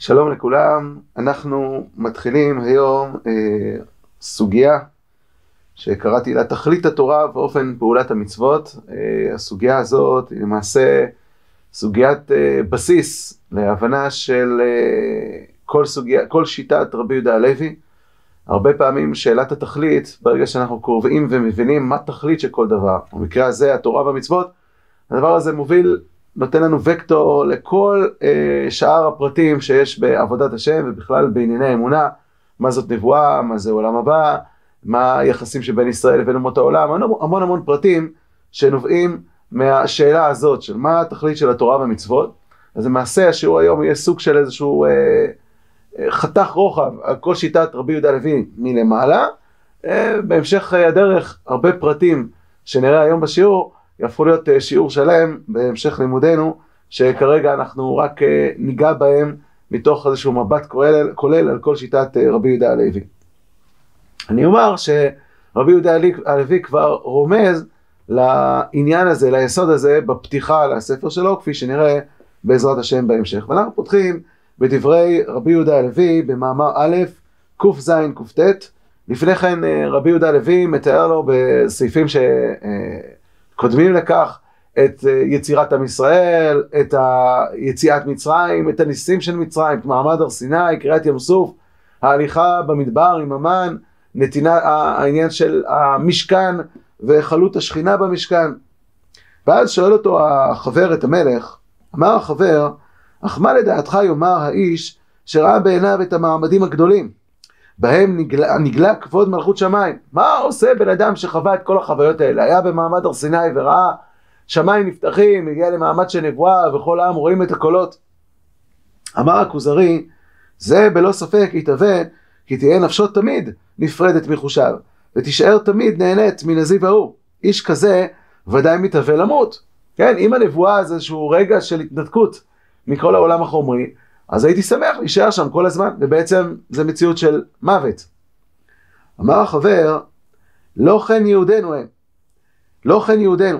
שלום לכולם, אנחנו מתחילים היום אה, סוגיה שקראתי לה תכלית התורה ואופן פעולת המצוות. אה, הסוגיה הזאת היא למעשה סוגיית אה, בסיס להבנה של אה, כל, סוגיה, כל שיטת רבי יהודה הלוי. הרבה פעמים שאלת התכלית, ברגע שאנחנו קוראים ומבינים מה תכלית של כל דבר, במקרה הזה התורה והמצוות, הדבר הזה מוביל נותן לנו וקטור לכל אה, שאר הפרטים שיש בעבודת השם ובכלל בענייני האמונה, מה זאת נבואה, מה זה עולם הבא, מה היחסים שבין ישראל לבין אומות העולם, המון המון, פרטים שנובעים מהשאלה הזאת של מה התכלית של התורה והמצוות. אז למעשה השיעור היום יהיה סוג של איזשהו אה, אה, חתך רוחב על כל שיטת רבי יהודה לוי מלמעלה. אה, בהמשך הדרך הרבה פרטים שנראה היום בשיעור יהפכו להיות אה, שיעור שלם בהמשך לימודנו, שכרגע אנחנו רק אה, ניגע בהם מתוך איזשהו מבט כולל, כולל על כל שיטת אה, רבי יהודה הלוי. אני אומר שרבי יהודה הלוי כבר רומז לעניין הזה, ליסוד הזה, בפתיחה לספר שלו, כפי שנראה בעזרת השם בהמשך. ואנחנו פותחים בדברי רבי יהודה הלוי במאמר א', קז קט. לפני כן רבי יהודה הלוי מתאר לו בסעיפים ש... קודמים לכך את אה, יצירת עם ישראל, את יציאת מצרים, את הניסים של מצרים, את מעמד הר סיני, קריאת ים סוף, ההליכה במדבר עם המן, נתינה, העניין של המשכן וחלות השכינה במשכן. ואז שואל אותו החבר את המלך, אמר החבר, אך מה לדעתך יאמר האיש שראה בעיניו את המעמדים הגדולים? בהם נגלה, נגלה כבוד מלכות שמיים. מה עושה בן אדם שחווה את כל החוויות האלה? היה במעמד הר סיני וראה שמיים נפתחים, הגיע למעמד של נבואה וכל העם רואים את הקולות. אמר הכוזרי, זה בלא ספק יתהווה כי תהיה נפשו תמיד נפרדת מחושיו, ותישאר תמיד נהנית מן הזיו ההוא. איש כזה ודאי מתהווה למות. כן, אם הנבואה זה איזשהו רגע של התנתקות מכל העולם החומרי, אז הייתי שמח להישאר שם כל הזמן, ובעצם זה מציאות של מוות. אמר החבר, לא כן יהודינו הם, לא כן יהודינו,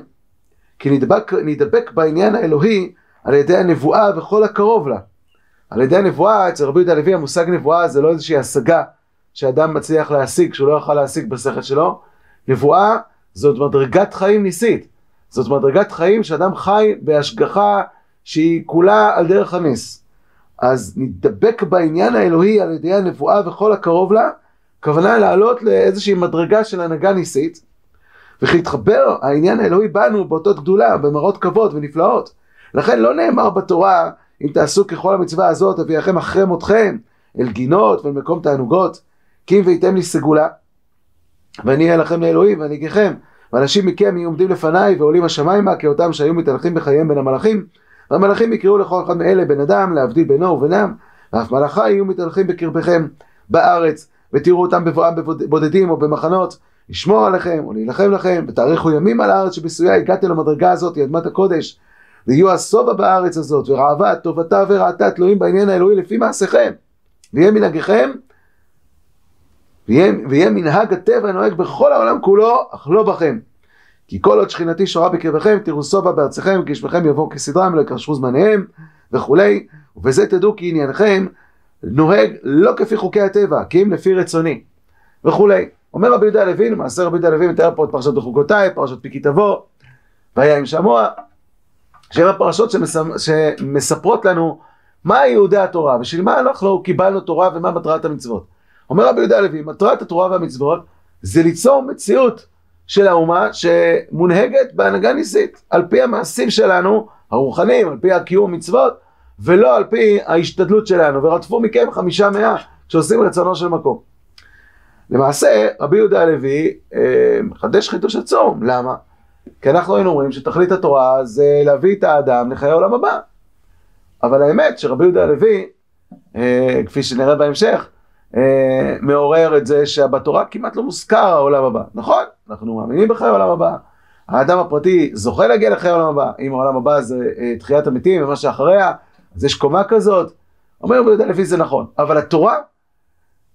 כי נדבק, נדבק בעניין האלוהי על ידי הנבואה וכל הקרוב לה. על ידי הנבואה, אצל רבי יהודה לוי המושג נבואה זה לא איזושהי השגה שאדם מצליח להשיג, שהוא לא יכול להשיג בשכל שלו. נבואה זאת מדרגת חיים ניסית. זאת מדרגת חיים שאדם חי בהשגחה שהיא כולה על דרך הנס. אז נדבק בעניין האלוהי על ידי הנבואה וכל הקרוב לה, כוונה לעלות לאיזושהי מדרגה של הנהגה ניסית, וכי יתחבר העניין האלוהי בנו באותות גדולה, במראות כבוד ונפלאות. לכן לא נאמר בתורה, אם תעשו ככל המצווה הזאת, אביאכם אחרי מותכם, אל גינות ואל מקום תענוגות, כי אם וייתם לי סגולה, ואני אהיה לכם לאלוהים ואני אגיכם, ואנשים מכם יהיו עומדים לפניי ועולים השמיימה כאותם שהיו מתהלכים בחייהם בין המלאכים, והמלאכים יקראו לכל אחד מאלה בן אדם להבדיל בינו ובינם, ואף מלאכה יהיו מתהלכים בקרבכם בארץ, ותראו אותם בבואם בבודדים או במחנות, לשמור עליכם או להילחם לכם, ותאריכו ימים על הארץ שבסויה הגעתם למדרגה הזאת, היא אדמת הקודש, ויהיו השובע בארץ הזאת, ורעבה, טובתה ורעתה תלויים בעניין האלוהי לפי מעשיכם, ויהיה מנהגיכם, ויהיה מנהג הטבע הנוהג בכל העולם כולו, אך לא בכם. כי כל עוד שכינתי שורה בקרבכם, תראו סובה בארציכם, כי שמכם יבואו כסדרם, לא יקרשו זמניהם, וכולי, ובזה תדעו כי עניינכם נוהג לא כפי חוקי הטבע, כי אם לפי רצוני, וכולי. אומר רבי יהודה הלוי, למעשה רבי יהודה הלוי מתאר פה את פרשת בחוקותיי, פרשת פיקי תבוא, והיה עם שמוע, שהן הפרשות שמספרות לנו מה יהודי התורה, בשביל מה אנחנו קיבלנו תורה ומה מטרת המצוות. אומר רבי יהודה הלוי, מטרת התורה והמצוות זה ליצור מציאות של האומה שמונהגת בהנהגה ניסית, על פי המעשים שלנו, הרוחניים, על פי הקיום המצוות, ולא על פי ההשתדלות שלנו, ורדפו מכם חמישה מאה שעושים רצונו של מקום. למעשה, רבי יהודה הלוי אה, מחדש חידוש עצום, למה? כי אנחנו היינו אומרים שתכלית התורה זה להביא את האדם לחיי העולם הבא. אבל האמת שרבי יהודה הלוי, אה, כפי שנראה בהמשך, אה, מעורר את זה שבתורה כמעט לא מוזכר העולם הבא. נכון, אנחנו מאמינים בחיי העולם הבא. האדם הפרטי זוכה להגיע לחיי העולם הבא. אם העולם הבא זה אה, תחיית המתים ומה שאחריה, אז יש קומה כזאת. אומר ביהודה לפי זה נכון. אבל התורה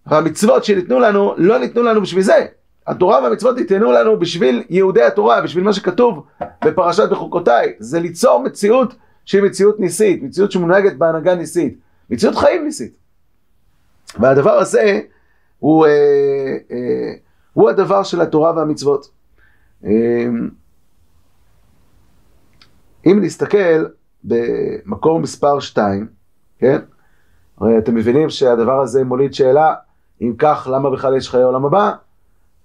והמצוות שניתנו לנו, לא ניתנו לנו בשביל זה. התורה והמצוות ניתנו לנו בשביל יהודי התורה, בשביל מה שכתוב בפרשת בחוקותיי. זה ליצור מציאות שהיא מציאות ניסית, מציאות שמונהגת בהנהגה ניסית. מציאות חיים ניסית. והדבר הזה הוא, אה, אה, הוא הדבר של התורה והמצוות. אה, אם נסתכל במקור מספר 2, כן? הרי אתם מבינים שהדבר הזה מוליד שאלה, אם כך, למה בכלל יש חיי עולם הבא?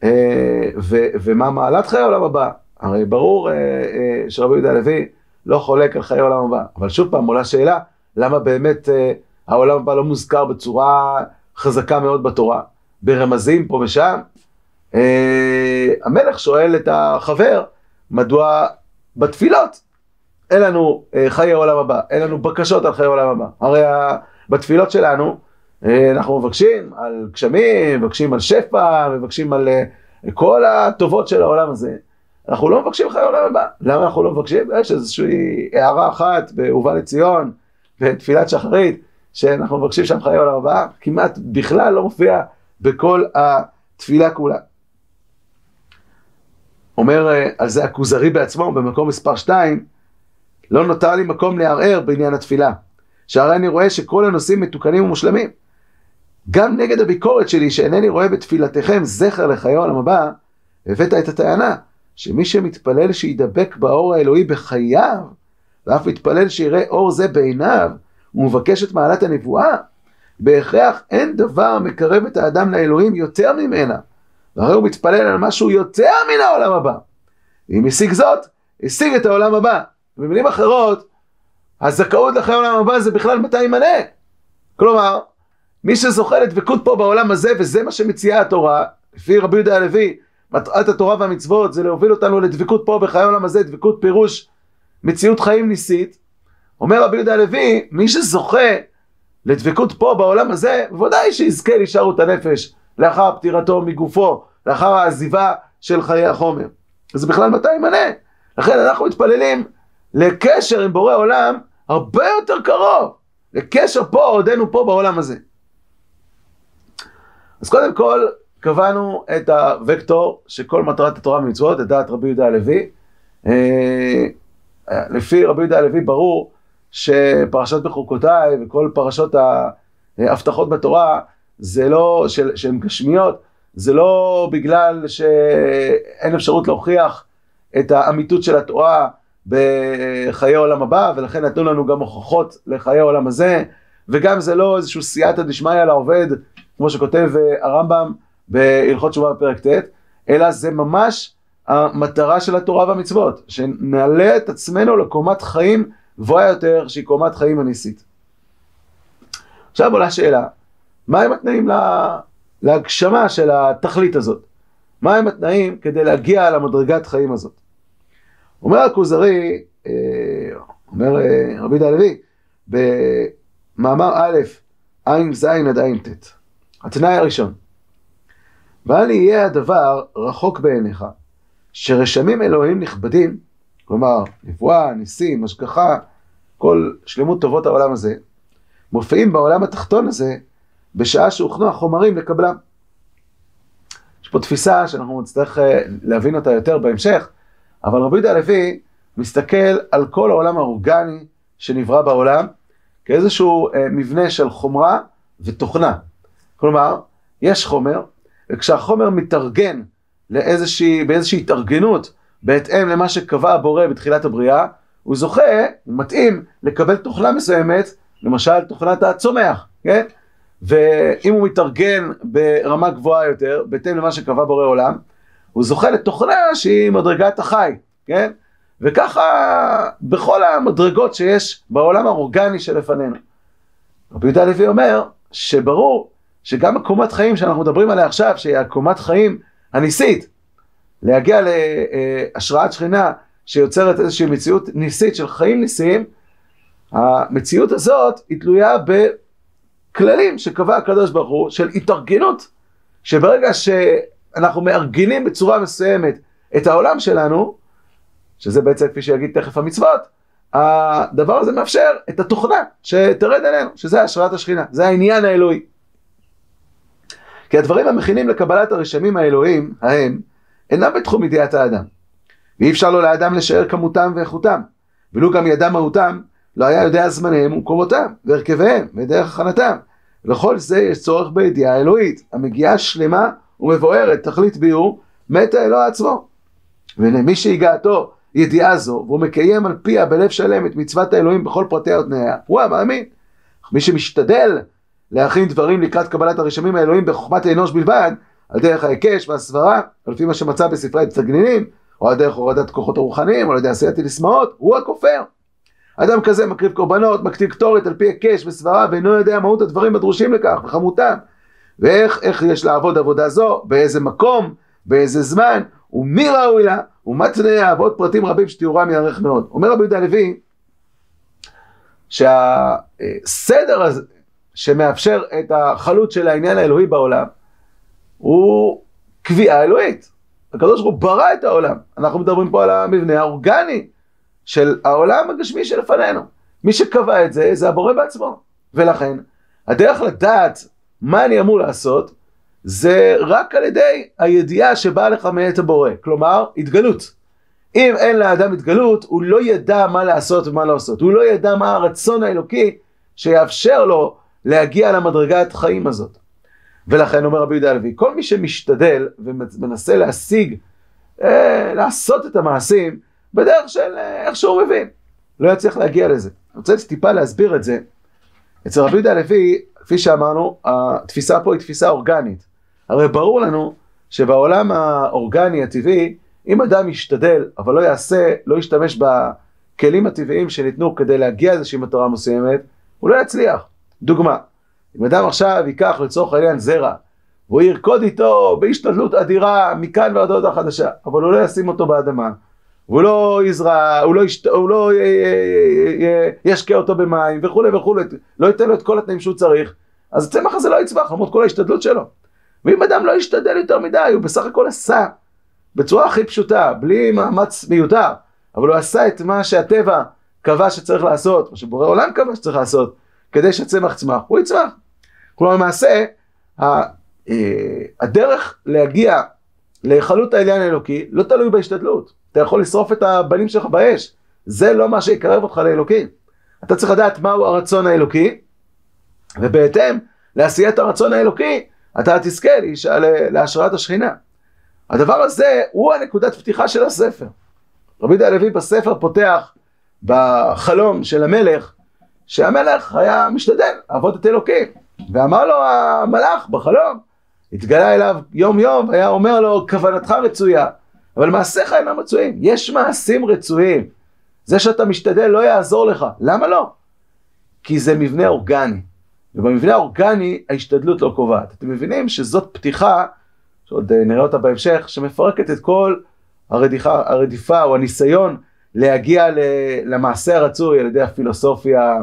אה, ו- ומה מעלת חיי עולם הבא? הרי ברור אה, אה, שרבי יהודה הלוי לא חולק על חיי עולם הבא, אבל שוב פעם עולה שאלה, למה באמת העולם הבא לא מוזכר בצורה חזקה מאוד בתורה, ברמזים פה ושם? המלך שואל את החבר, מדוע בתפילות אין לנו חיי עולם הבא, אין לנו בקשות על חיי עולם הבא. הרי בתפילות שלנו, אה, אנחנו מבקשים על גשמים, מבקשים על שפע, מבקשים על אה, כל הטובות של העולם הזה. אנחנו לא מבקשים חיי עולם הבא. למה אנחנו לא מבקשים? יש איזושהי הערה אחת בהובא לציון, בתפילת שחרית, שאנחנו מבקשים שם חיי עולם הבא, כמעט בכלל לא מופיע בכל התפילה כולה. אומר אה, על זה הכוזרי בעצמו, במקום מספר 2, לא נותר לי מקום לערער בעניין התפילה. שהרי אני רואה שכל הנושאים מתוקנים ומושלמים. גם נגד הביקורת שלי שאינני רואה בתפילתכם זכר לחיי העולם הבא, הבאת את הטענה שמי שמתפלל שידבק באור האלוהי בחייו, ואף מתפלל שיראה אור זה בעיניו, ומבקש את מעלת הנבואה, בהכרח אין דבר מקרב את האדם לאלוהים יותר ממנה, והרי הוא מתפלל על משהו יותר מן העולם הבא. אם השיג זאת, השיג את העולם הבא. במילים אחרות, הזכאות לחיי העולם הבא זה בכלל מתי ימנה. כלומר, מי שזוכה לדבקות פה בעולם הזה, וזה מה שמציעה התורה, לפי רבי יהודה הלוי, מטרת התורה והמצוות זה להוביל אותנו לדבקות פה בחיי העולם הזה, דבקות פירוש מציאות חיים ניסית. אומר רבי יהודה הלוי, מי שזוכה לדבקות פה בעולם הזה, בוודאי שיזכה להישארות הנפש לאחר פטירתו מגופו, לאחר העזיבה של חיי החומר. אז בכלל מתי ימנה? לכן אנחנו מתפללים לקשר עם בורא עולם הרבה יותר קרוב, לקשר פה עודנו פה בעולם הזה. אז קודם כל, קבענו את הוקטור שכל מטרת התורה ומצוות, את דעת רבי יהודה הלוי. אה, לפי רבי יהודה הלוי ברור שפרשת בחוקותיי וכל פרשות ההבטחות בתורה, זה לא, שהן גשמיות, זה לא בגלל שאין אפשרות להוכיח את האמיתות של התורה בחיי העולם הבא, ולכן נתנו לנו גם הוכחות לחיי העולם הזה, וגם זה לא איזשהו סייעתא דשמיא לעובד, כמו שכותב אה, הרמב"ם בהלכות תשובה בפרק ט', אלא זה ממש המטרה של התורה והמצוות, שנעלה את עצמנו לקומת חיים גבוהה יותר, שהיא קומת חיים הניסית. עכשיו עולה שאלה, מהם התנאים לה... להגשמה של התכלית הזאת? מהם התנאים כדי להגיע למדרגת חיים הזאת? אומר הכוזרי, אה, אומר אה, רבי דה לוי, במאמר א', ע"ז עד ע"ט, התנאי הראשון, ואל יהיה הדבר רחוק בעיניך, שרשמים אלוהים נכבדים, כלומר, נבואה, ניסים, השגחה, כל שלמות טובות העולם הזה, מופיעים בעולם התחתון הזה, בשעה שהוכנו החומרים לקבלם. יש פה תפיסה שאנחנו נצטרך אה, להבין אותה יותר בהמשך, אבל רבי יהודה הלוי מסתכל על כל העולם האורגני שנברא בעולם כאיזשהו אה, מבנה של חומרה ותוכנה. כלומר, יש חומר, וכשהחומר מתארגן לאיזושהי, באיזושהי התארגנות בהתאם למה שקבע הבורא בתחילת הבריאה, הוא זוכה, הוא מתאים לקבל תוכנה מסוימת, למשל תוכנת הצומח, כן? ואם הוא מתארגן ברמה גבוהה יותר, בהתאם למה שקבע בורא עולם, הוא זוכה לתוכנה שהיא מדרגת החי, כן? וככה בכל המדרגות שיש בעולם האורגני שלפנינו. רבי יהודה לוי אומר שברור שגם הקומת חיים שאנחנו מדברים עליה עכשיו, שהיא הקומת חיים הניסית, להגיע להשראת שכינה שיוצרת איזושהי מציאות ניסית של חיים ניסיים, המציאות הזאת היא תלויה בכללים שקבע הקדוש ברוך הוא של התארגנות, שברגע שאנחנו מארגנים בצורה מסוימת את העולם שלנו, שזה בעצם כפי שיגיד תכף המצוות, הדבר הזה מאפשר את התוכנה שתרד אלינו, שזה השראת השכינה, זה העניין האלוהי. כי הדברים המכינים לקבלת הרשמים האלוהים, ההם, אינם בתחום ידיעת האדם. ואי אפשר לו לאדם לשער כמותם ואיכותם, ולו גם ידע מהותם, לא היה יודע זמניהם ומקומותם, והרכביהם, ודרך הכנתם. לכל זה יש צורך בידיעה אלוהית, המגיעה שלמה ומבוארת, תכלית ביור, מת האלוה עצמו. ולמי שהגעתו ידיעה זו, והוא מקיים על פיה בלב שלם את מצוות האלוהים בכל פרטיה ותנאיה, הוא המאמין. מי שמשתדל להכין דברים לקראת קבלת הרשמים האלוהים בחוכמת האנוש בלבד, על דרך ההיקש והסברה, על פי מה שמצא בספרי תגנינים, או על דרך הורדת כוחות הרוחניים, או על ידי עשיית תלסמאות, הוא הכופר. אדם כזה מקריב קורבנות, מקטיר קטורת על פי היקש וסברה, ואינו יודע מהות הדברים הדרושים לכך, וחמותם. ואיך איך יש לעבוד עבודה זו, באיזה מקום, באיזה זמן, ומי ראוי לה, ומה תנאיה, ועוד פרטים רבים שתיאורם יארך מאוד. אומר רבי יהודה הלוי, שהסדר הזה שמאפשר את החלות של העניין האלוהי בעולם, הוא קביעה אלוהית. הקדוש ברוך הוא ברא את העולם. אנחנו מדברים פה על המבנה האורגני של העולם הגשמי שלפנינו. מי שקבע את זה, זה הבורא בעצמו. ולכן, הדרך לדעת מה אני אמור לעשות, זה רק על ידי הידיעה שבאה לך מאת הבורא. כלומר, התגלות. אם אין לאדם התגלות, הוא לא ידע מה לעשות ומה לא לעשות. הוא לא ידע מה הרצון האלוקי שיאפשר לו להגיע למדרגת חיים הזאת. ולכן אומר רבי יהודה הלוי, כל מי שמשתדל ומנסה להשיג, אה, לעשות את המעשים בדרך של אה, איך שהוא מבין, לא יצליח להגיע לזה. אני רוצה טיפה להסביר את זה. אצל רבי יהודה הלוי, כפי שאמרנו, התפיסה פה היא תפיסה אורגנית. הרי ברור לנו שבעולם האורגני הטבעי, אם אדם ישתדל, אבל לא יעשה, לא ישתמש בכלים הטבעיים שניתנו כדי להגיע לאיזושהי מטרה מסוימת, הוא לא יצליח. דוגמה, אם אדם עכשיו ייקח לצורך העניין זרע, והוא ירקוד איתו בהשתדלות אדירה מכאן ועד הודעה חדשה, אבל הוא לא ישים אותו באדמה, והוא לא יזרע, הוא לא, ישת, הוא לא ישקה אותו במים וכולי וכולי, לא ייתן לו את כל התנאים שהוא צריך, אז הצמח הזה לא יצמח למרות כל ההשתדלות שלו. ואם אדם לא ישתדל יותר מדי, הוא בסך הכל עשה בצורה הכי פשוטה, בלי מאמץ מיותר, אבל הוא עשה את מה שהטבע קבע שצריך לעשות, מה שבורא עולם קבע שצריך לעשות, כדי שהצמח יצמח, הוא יצמח. כלומר למעשה, אה, הדרך להגיע להיכלות העניין האלוקי לא תלוי בהשתדלות. אתה יכול לשרוף את הבנים שלך באש, זה לא מה שיקרב אותך לאלוקים. אתה צריך לדעת מהו הרצון האלוקי, ובהתאם לעשיית הרצון האלוקי, אתה תזכה להשראת השכינה. הדבר הזה הוא הנקודת פתיחה של הספר. רבי דה הלוי בספר פותח בחלום של המלך, שהמלך היה משתדל לעבוד את אלוקים. ואמר לו המלאך בחלום, התגלה אליו יום יום, היה אומר לו, כוונתך רצויה, אבל מעשיך אינם רצויים. יש מעשים רצויים. זה שאתה משתדל לא יעזור לך. למה לא? כי זה מבנה אורגני. ובמבנה האורגני ההשתדלות לא קובעת. אתם מבינים שזאת פתיחה, שעוד אה, נראה אותה בהמשך, שמפרקת את כל הרדיפה, הרדיפה או הניסיון להגיע למעשה הרצוי על ידי הפילוסופיה,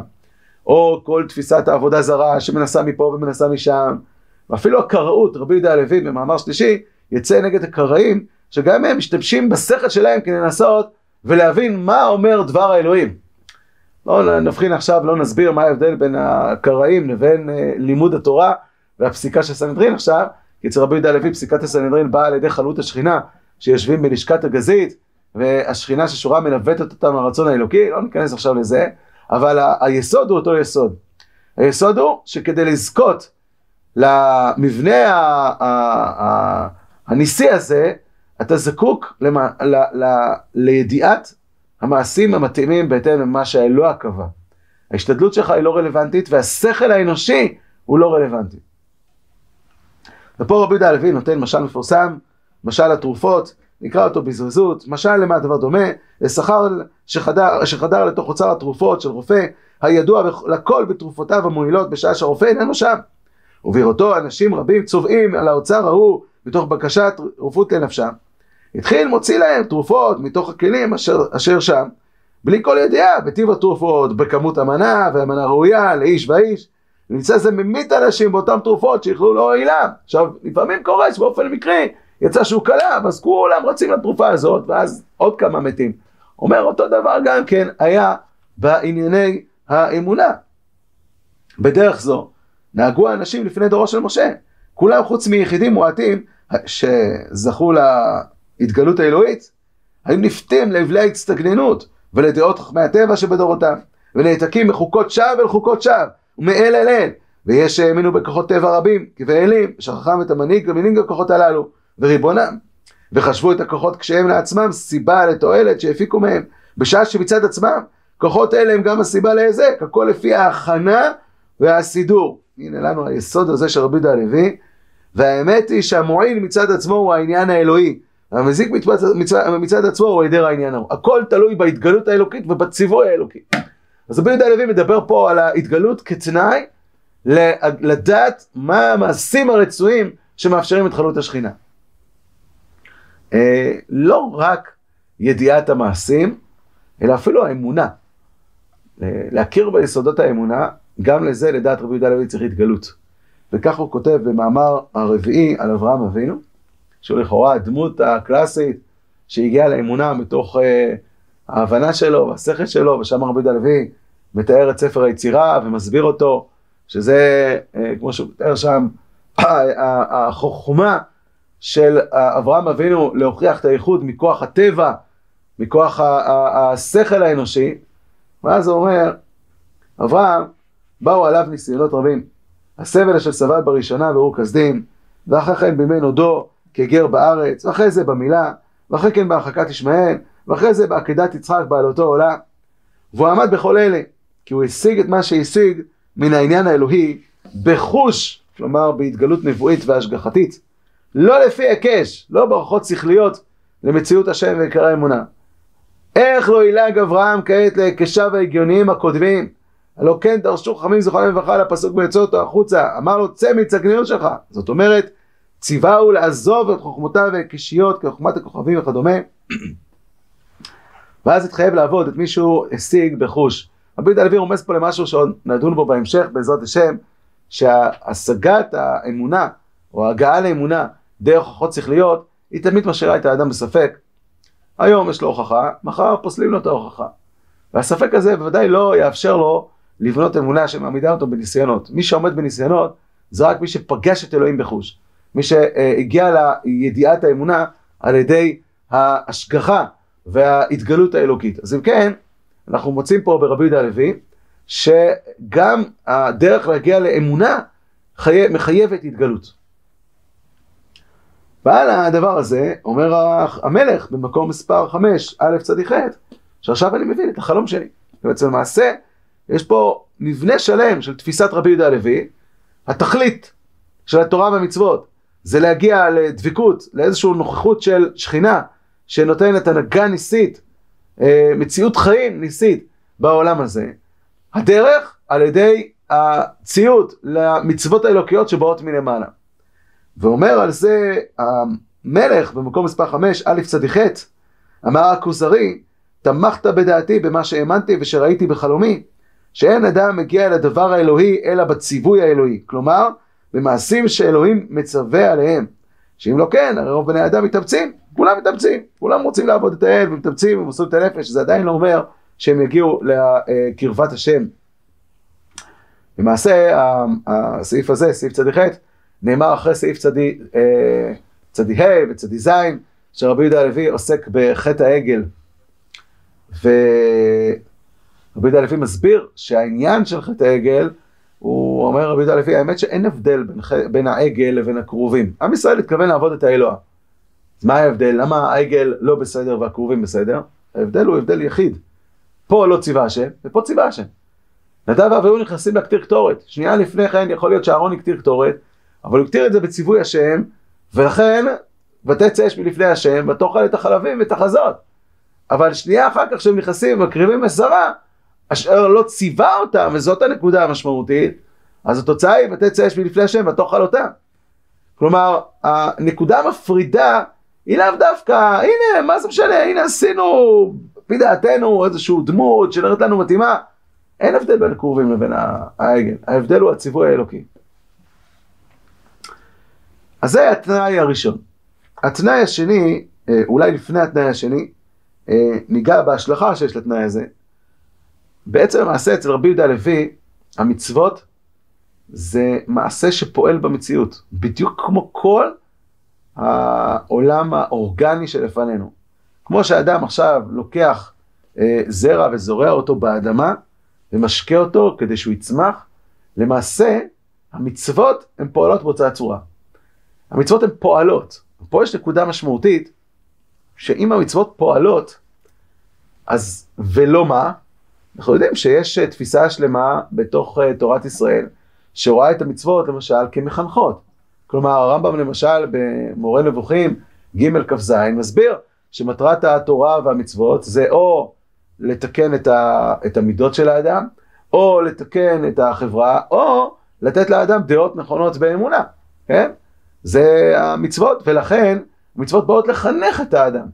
או כל תפיסת העבודה זרה שמנסה מפה ומנסה משם, ואפילו הקראות, רבי יהודה הלוי במאמר שלישי, יצא נגד הקראים, שגם הם משתמשים בשכל שלהם כדי לנסות ולהבין מה אומר דבר האלוהים. לא נבחין עכשיו, לא נסביר מה ההבדל בין הקראים לבין אה, לימוד התורה והפסיקה של סנהדרין עכשיו, כי אצל רבי יהודה הלוי פסיקת הסנהדרין באה על ידי חלות השכינה שיושבים בלשכת הגזית והשכינה ששורה מנווטת אותם הרצון האלוקי, לא ניכנס עכשיו לזה, אבל היסוד הוא אותו יסוד. היסוד הוא שכדי לזכות למבנה הניסי הזה, אתה זקוק למה, ל, ל, לידיעת המעשים המתאימים בהתאם למה שהאלוה קבע. ההשתדלות שלך היא לא רלוונטית והשכל האנושי הוא לא רלוונטי. ופה רבי יהודה הלוי נותן משל מפורסם, משל התרופות, נקרא אותו בזריזות, משל למה הדבר דומה, לשכר שחדר, שחדר לתוך אוצר התרופות של רופא, הידוע לכל בתרופותיו המועילות בשעה שהרופא איננו שם. ובראותו אנשים רבים צובעים על האוצר ההוא מתוך בקשת רופאות לנפשם. התחיל מוציא להם תרופות מתוך הכלים אשר, אשר שם, בלי כל ידיעה, בטיב התרופות, בכמות המנה והמנה ראויה לאיש ואיש. נמצא איזה ממית אנשים באותן תרופות שיכלו להועילם. עכשיו, לפעמים קורה שבאופן מקרי יצא שהוא קלה, אז כולם רצים לתרופה הזאת, ואז עוד כמה מתים. אומר אותו דבר גם כן היה בענייני האמונה. בדרך זו נהגו האנשים לפני דורו של משה, כולם חוץ מיחידים מועטים שזכו להתגלות האלוהית, היו נפתים להבלי ההצטגננות ולדעות חכמי הטבע שבדורותם, ונעתקים מחוקות שווא אל חוקות שווא, ומאל אל אל. ויש שהאמינו בכוחות טבע רבים, כבאלים, שכחם את המנהיג ומנהיג הכוחות הללו, וריבונם. וחשבו את הכוחות כשהם לעצמם סיבה לתועלת שהפיקו מהם, בשעה שמצד עצמם, כוחות אלה הם גם הסיבה להיזק, הכל לפי ההכנה והסידור. הנה לנו היסוד הזה של רבי יהודה הלוי, והאמת היא שהמועיל מצד עצמו הוא העניין האלוהי, המזיק מצד, מצד, מצד עצמו הוא היעדר העניין ההוא. הכל תלוי בהתגלות האלוקית ובציווי האלוקי. אז רבי יהודה הלוי מדבר פה על ההתגלות כתנאי לדעת מה המעשים הרצויים שמאפשרים את חלות השכינה. אה, לא רק ידיעת המעשים, אלא אפילו האמונה. להכיר ביסודות האמונה, גם לזה לדעת רבי יהודה הלוי צריך התגלות. וכך הוא כותב במאמר הרביעי על אברהם אבינו, שהוא לכאורה הדמות הקלאסית שהגיעה לאמונה מתוך uh, ההבנה שלו והשכל שלו, ושם רבי יהודה הלוי מתאר את ספר היצירה ומסביר אותו, שזה, uh, כמו שהוא מתאר שם, החוכמה של אברהם אבינו להוכיח את האיחוד מכוח הטבע, מכוח השכל האנושי, ואז הוא אומר, אברהם, באו עליו ניסיונות רבים. הסבל אשר סבל בראשונה באור כסדים, ואחרי כן בימי נודו כגר בארץ, ואחרי זה במילה, ואחרי כן בהרחקת ישמעאל, ואחרי זה בעקדת יצחק בעלותו עולה. והוא עמד בכל אלה, כי הוא השיג את מה שהשיג מן העניין האלוהי בחוש, כלומר בהתגלות נבואית והשגחתית, לא לפי היקש, לא ברכות שכליות למציאות השם ועיקרי האמונה. איך לא ילעג אברהם כעת להיקשיו ההגיוניים הקודמים? הלא כן דרשו חכמים זכרונם לברכה על הפסוק ויצא אותו החוצה, אמר לו צא מצגניות שלך. זאת אומרת, ציווהו לעזוב את חוכמותיו והקשיות כחוכמת הכוכבים וכדומה. ואז התחייב לעבוד את מי שהוא השיג בחוש. רבי יהודה הלוי רומז פה למשהו שעוד נדון בו בהמשך בעזרת השם, שהשגת האמונה או ההגעה לאמונה דרך הוכחות שכליות היא תמיד משאירה את האדם בספק. היום יש לו הוכחה, מחר פוסלים לו את ההוכחה. והספק הזה בוודאי לא יאפשר לו לבנות אמונה שמעמידה אותו בניסיונות. מי שעומד בניסיונות זה רק מי שפגש את אלוהים בחוש. מי שהגיע לידיעת האמונה על ידי ההשגחה וההתגלות האלוקית. אז אם כן, אנחנו מוצאים פה ברבי יהודה הלוי, שגם הדרך להגיע לאמונה חי... מחייבת התגלות. ועל הדבר הזה אומר המלך במקום מספר 5, א' צדיק ח', שעכשיו אני מבין את החלום שלי. בעצם למעשה, יש פה מבנה שלם של תפיסת רבי יהודה הלוי, התכלית של התורה והמצוות זה להגיע לדבקות, לאיזושהי נוכחות של שכינה שנותנת הנהגה ניסית, אה, מציאות חיים ניסית בעולם הזה. הדרך על ידי הציות למצוות האלוקיות שבאות מלמעלה. ואומר על זה המלך במקום מספר 5, א' צדיק ח', אמר הכוזרי, תמכת בדעתי במה שהאמנתי ושראיתי בחלומי, שאין אדם מגיע לדבר האלוהי אלא בציווי האלוהי. כלומר, במעשים שאלוהים מצווה עליהם. שאם לא כן, הרי רוב בני אדם מתאמצים, כולם מתאמצים, כולם רוצים לעבוד את האל ומתאמצים ומוסרים את הנפש, זה עדיין לא אומר שהם יגיעו לקרבת השם. למעשה, הסעיף הזה, סעיף צדיק ח', נאמר אחרי סעיף צדי, אה, צדי ה' וצדי ז', שרבי יהודה הלוי עוסק בחטא העגל. ורבי יהודה הלוי מסביר שהעניין של חטא העגל, הוא אומר רבי יהודה הלוי, האמת שאין הבדל בין, בין העגל לבין הכרובים. עם ישראל התכוון לעבוד את האלוה. אז מה ההבדל? למה העגל לא בסדר והכרובים בסדר? ההבדל הוא הבדל יחיד. פה לא ציווה השם, ופה ציווה השם. נדב ואביהו נכנסים להקטיר קטורת. שנייה לפני כן יכול להיות שאהרון הקטיר קטורת, אבל הוא הקטיר את זה בציווי השם, ולכן ותצא אש מלפני השם, ותאכל את החלבים ואת החזות. אבל שנייה אחר כך שהם נכנסים ומקריבים מסרה, אשר לא ציווה אותם, וזאת הנקודה המשמעותית, אז התוצאה היא ותצא אש מלפני השם ותאכל אותם. כלומר, הנקודה המפרידה היא לאו דווקא, הנה, מה זה משנה, הנה עשינו, לפי דעתנו, איזושהי דמות שנראית לנו מתאימה. אין הבדל בין הכרובים לבין העגל, ההבדל הוא הציווי האלוקי. אז זה התנאי הראשון. התנאי השני, אה, אולי לפני התנאי השני, אה, ניגע בהשלכה שיש לתנאי הזה. בעצם המעשה אצל רבי יהודה הלוי, המצוות זה מעשה שפועל במציאות, בדיוק כמו כל העולם האורגני שלפנינו. כמו שאדם עכשיו לוקח אה, זרע וזורע אותו באדמה, ומשקה אותו כדי שהוא יצמח, למעשה המצוות הן פועלות באותה צורה. המצוות הן פועלות. פה יש נקודה משמעותית, שאם המצוות פועלות, אז ולא מה? אנחנו יודעים שיש אה, תפיסה שלמה בתוך uh, תורת ישראל, שרואה את המצוות למשל כמחנכות. כלומר הרמב"ם למשל במורה נבוכים ג' כ"ז מסביר שמטרת התורה והמצוות זה או לתקן את, ה, את המידות של האדם, או לתקן את החברה, או לתת לאדם דעות נכונות באמונה, כן? זה המצוות, ולכן המצוות באות לחנך את האדם.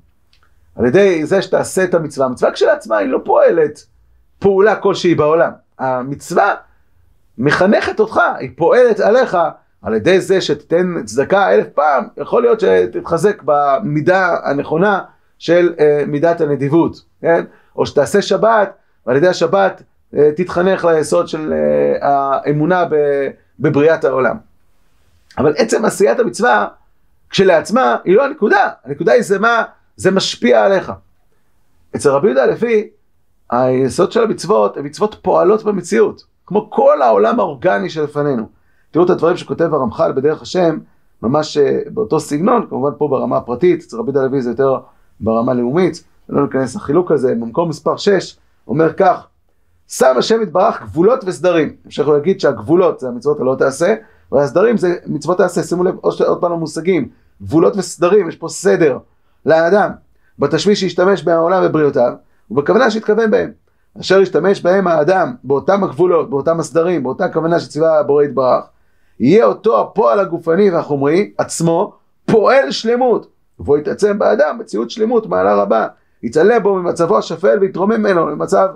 על ידי זה שתעשה את המצווה, המצווה כשלעצמה היא לא פועלת פעולה כלשהי בעולם. המצווה מחנכת אותך, היא פועלת עליך על ידי זה שתיתן צדקה אלף פעם, יכול להיות שתתחזק במידה הנכונה של uh, מידת הנדיבות, כן? או שתעשה שבת, ועל ידי השבת uh, תתחנך ליסוד של uh, האמונה בבריאת העולם. אבל עצם עשיית המצווה כשלעצמה היא לא הנקודה, הנקודה היא זה מה זה משפיע עליך. אצל רבי יהודה הלוי, היסוד של המצוות הן מצוות פועלות במציאות, כמו כל העולם האורגני שלפנינו. תראו את הדברים שכותב הרמח"ל בדרך השם, ממש אה, באותו סגנון, כמובן פה ברמה הפרטית, אצל רבי יהודה הלוי זה יותר ברמה הלאומית, לא ניכנס לחילוק הזה, במקום מספר 6, אומר כך, שם השם יתברך גבולות וסדרים. אפשר להגיד שהגבולות זה המצוות הלא תעשה, והסדרים זה מצוות תעשה, שימו לב עוד, עוד פעם למושגים, גבולות וסדרים, יש פה סדר לאדם, בתשמיש שישתמש בעולם ובריאותיו, ובכוונה שהתכוון בהם. אשר ישתמש בהם האדם באותם הגבולות, באותם הסדרים, באותה כוונה שציווה הבורא יתברך, יהיה אותו הפועל הגופני והחומרי עצמו פועל שלמות, ובו יתעצם באדם מציאות שלמות מעלה רבה, יתעלה בו ממצבו השפל ויתרומם ממנו למצב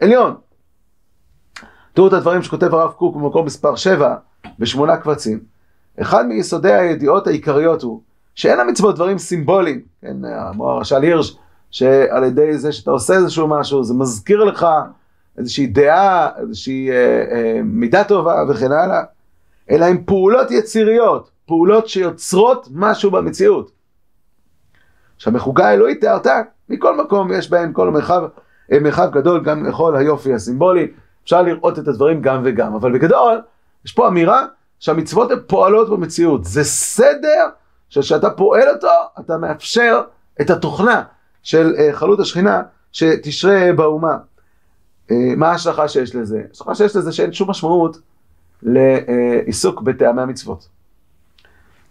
עליון. תראו את הדברים שכותב הרב קוק במקום מספר 7 בשמונה קבצים. אחד מיסודי הידיעות העיקריות הוא שאין המצוות דברים סימבוליים, כן, אמר הרש"ל הירש, שעל ידי זה שאתה עושה איזשהו משהו, זה מזכיר לך איזושהי דעה, איזושהי אה, אה, מידה טובה וכן הלאה, אלא עם פעולות יציריות, פעולות שיוצרות משהו במציאות. שהמחוגה האלוהית תיארתה, מכל מקום יש בהן כל מרחב, אה, מרחב גדול גם לכל היופי הסימבולי, אפשר לראות את הדברים גם וגם, אבל בגדול, יש פה אמירה שהמצוות הן פועלות במציאות, זה סדר שכשאתה פועל אותו, אתה מאפשר את התוכנה של אה, חלות השכינה שתשרה באומה. אה, מה ההשלכה שיש לזה? ההשלכה שיש לזה שאין שום משמעות לעיסוק בטעמי המצוות.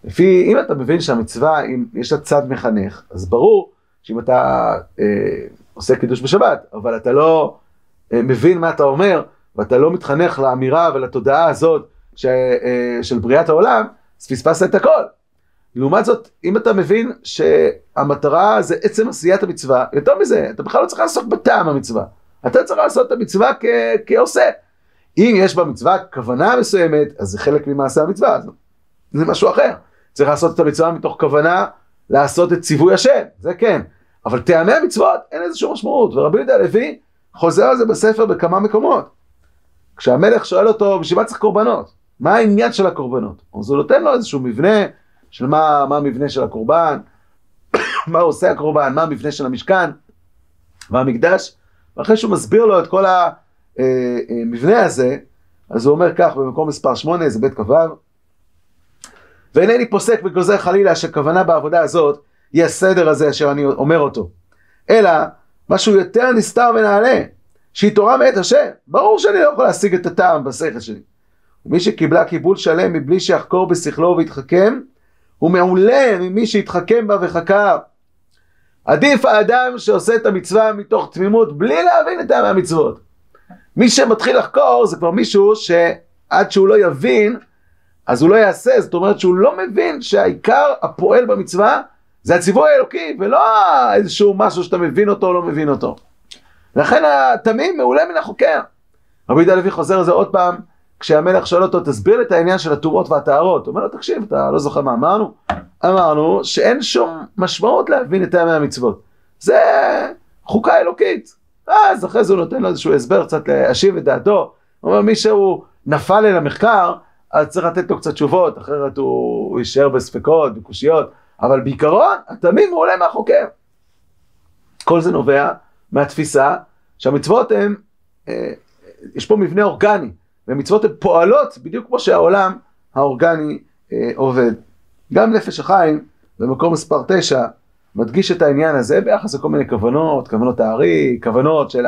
לפי, אם אתה מבין שהמצווה, אם יש לה צד מחנך, אז ברור שאם אתה אה, עושה קידוש בשבת, אבל אתה לא מבין מה אתה אומר, ואתה לא מתחנך לאמירה ולתודעה הזאת ש, אה, של בריאת העולם, אז פספסת את הכל. לעומת זאת, אם אתה מבין שהמטרה זה עצם עשיית המצווה, יותר מזה, אתה בכלל לא צריך לעסוק בטעם המצווה. אתה צריך לעשות את המצווה כ- כעושה. אם יש במצווה כוונה מסוימת, אז זה חלק ממעשה המצווה, אז זה משהו אחר. צריך לעשות את המצווה מתוך כוונה לעשות את ציווי השם, זה כן. אבל טעמי המצוות אין לזה שום משמעות, ורבי יהודה הלוי חוזר על זה בספר בכמה מקומות. כשהמלך שואל אותו, בשביל מה צריך קורבנות? מה העניין של הקורבנות? אז הוא נותן לו איזשהו מבנה של מה, מה המבנה של הקורבן, מה עושה הקורבן, מה המבנה של המשכן והמקדש, ואחרי שהוא מסביר לו את כל המבנה הזה, אז הוא אומר כך במקום מספר 8, זה בית כ"ו, ואינני פוסק וגוזר חלילה שכוונה בעבודה הזאת היא הסדר הזה אשר אני אומר אותו, אלא משהו יותר נסתר ונעלה, שהיא תורה מאת השם, ברור שאני לא יכול להשיג את הטעם בשכל שלי. ומי שקיבלה קיבול שלם מבלי שיחקור בשכלו ויתחכם, הוא מעולה ממי שהתחכם בה וחקר. עדיף האדם שעושה את המצווה מתוך תמימות בלי להבין את טעמי המצוות. מי שמתחיל לחקור זה כבר מישהו שעד שהוא לא יבין אז הוא לא יעשה, זאת אומרת שהוא לא מבין שהעיקר הפועל במצווה זה הציווי האלוקי ולא איזשהו משהו שאתה מבין אותו או לא מבין אותו. לכן התמים מעולה מן החוקר. רבי יהודה לוי חוזר על זה עוד פעם כשהמלך שואל אותו, תסביר לי את העניין של הטומאות והטהרות. הוא אומר לו, תקשיב, אתה לא זוכר מה אמרנו? אמרנו שאין שום משמעות להבין את טעמי המצוות. זה חוקה אלוקית. אז אחרי זה הוא נותן לו איזשהו הסבר, קצת להשיב את דעתו. הוא אומר, מי שהוא נפל אל המחקר, אז צריך לתת לו קצת תשובות, אחרת הוא, הוא יישאר בספקות, בקושיות. אבל בעיקרון, התמים הוא עולה מהחוקר. כל זה נובע מהתפיסה שהמצוות הן אה, יש פה מבנה אורגני, ומצוות הן פועלות בדיוק כמו שהעולם האורגני אה, עובד. גם נפש החיים, במקום מספר 9, מדגיש את העניין הזה ביחס לכל מיני כוונות, כוונות הארי, כוונות של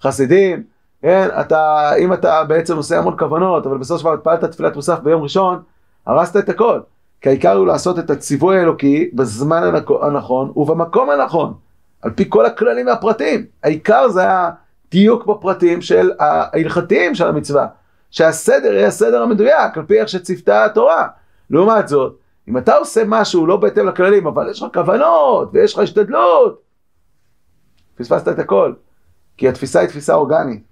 החסידים, כן, אתה, אם אתה בעצם עושה המון כוונות, אבל בסופו של דבר התפעלת תפילת מוסף ביום ראשון, הרסת את הכל. כי העיקר הוא לעשות את הציווי האלוקי בזמן הנכון ובמקום הנכון, על פי כל הכללים והפרטים. העיקר זה הדיוק בפרטים של ההלכתיים של המצווה, שהסדר יהיה הסדר המדויק, על פי איך שציוותה התורה. לעומת זאת, אם אתה עושה משהו לא בהתאם לכללים, אבל יש לך כוונות ויש לך השתדלות, פספסת את הכל, כי התפיסה היא תפיסה אורגנית.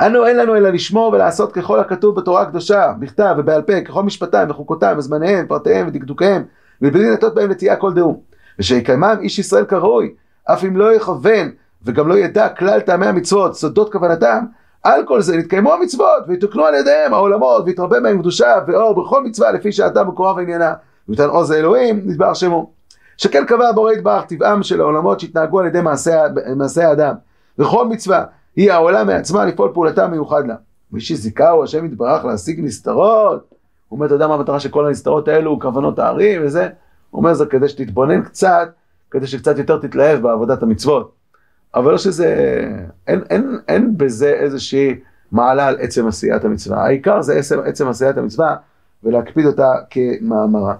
אנו אין לנו אלא לשמור ולעשות ככל הכתוב בתורה הקדושה, בכתב ובעל פה, ככל משפטיים וחוקותיים וזמניהם, פרטיהם ודקדוקיהם, ובלי נטות בהם נטייה כל דאום. ושיקיימם איש ישראל כראוי, אף אם לא יכוון וגם לא ידע כלל טעמי המצוות, סודות כוונתם, על כל זה נתקיימו המצוות ויתוקנו על ידיהם העולמות ויתרבה בהם קדושה ואור בכל מצווה לפי שעתה מקורה ועניינה ויתן עוז לאלוהים נדבר שמו. שכן קבע בורא יתברך טבעם של העולמות שהתנהגו על ידי מעשי האדם וכל מצווה היא העולה מעצמה לפעול פעולתה מיוחד לה. מי שזיכהו השם יתברך להשיג נסתרות הוא אומר אתה יודע מה המטרה של כל הנסתרות האלו כוונות הערים וזה הוא אומר זה כדי שתתבונן קצת כדי שקצת יותר תתלהב בעבודת המצוות אבל לא שזה, אין, אין, אין בזה איזושהי מעלה על עצם עשיית המצווה. העיקר זה עצם, עצם עשיית המצווה ולהקפיד אותה כמאמרה.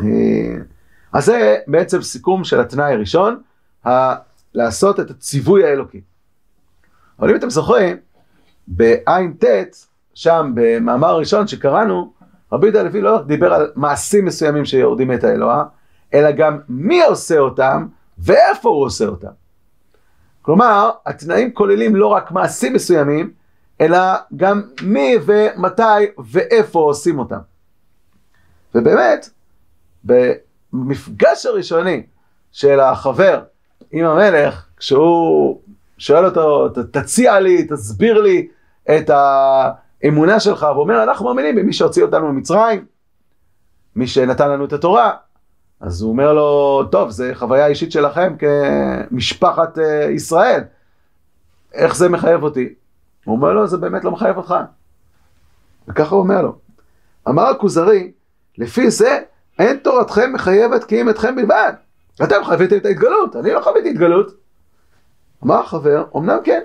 אה, אז זה בעצם סיכום של התנאי הראשון, ה- לעשות את הציווי האלוקי. אבל אם אתם זוכרים, בע"ט, שם במאמר הראשון שקראנו, רבי יהודה הלוי לא דיבר על מעשים מסוימים שיורדים את האלוה, אלא גם מי עושה אותם ואיפה הוא עושה אותם. כלומר, התנאים כוללים לא רק מעשים מסוימים, אלא גם מי ומתי ואיפה עושים אותם. ובאמת, במפגש הראשוני של החבר עם המלך, כשהוא שואל אותו, תציע לי, תסביר לי את האמונה שלך, ואומר, אנחנו מאמינים במי שהוציא אותנו ממצרים, מי שנתן לנו את התורה, אז הוא אומר לו, טוב, זה חוויה אישית שלכם כמשפחת uh, ישראל, איך זה מחייב אותי? הוא אומר לו, זה באמת לא מחייב אותך. וככה הוא אומר לו. אמר הכוזרי, לפי זה אין תורתכם מחייבת כי אם אתכם בלבד. אתם חוויתם את ההתגלות, אני לא חוויתי התגלות. אמר החבר, אמנם כן.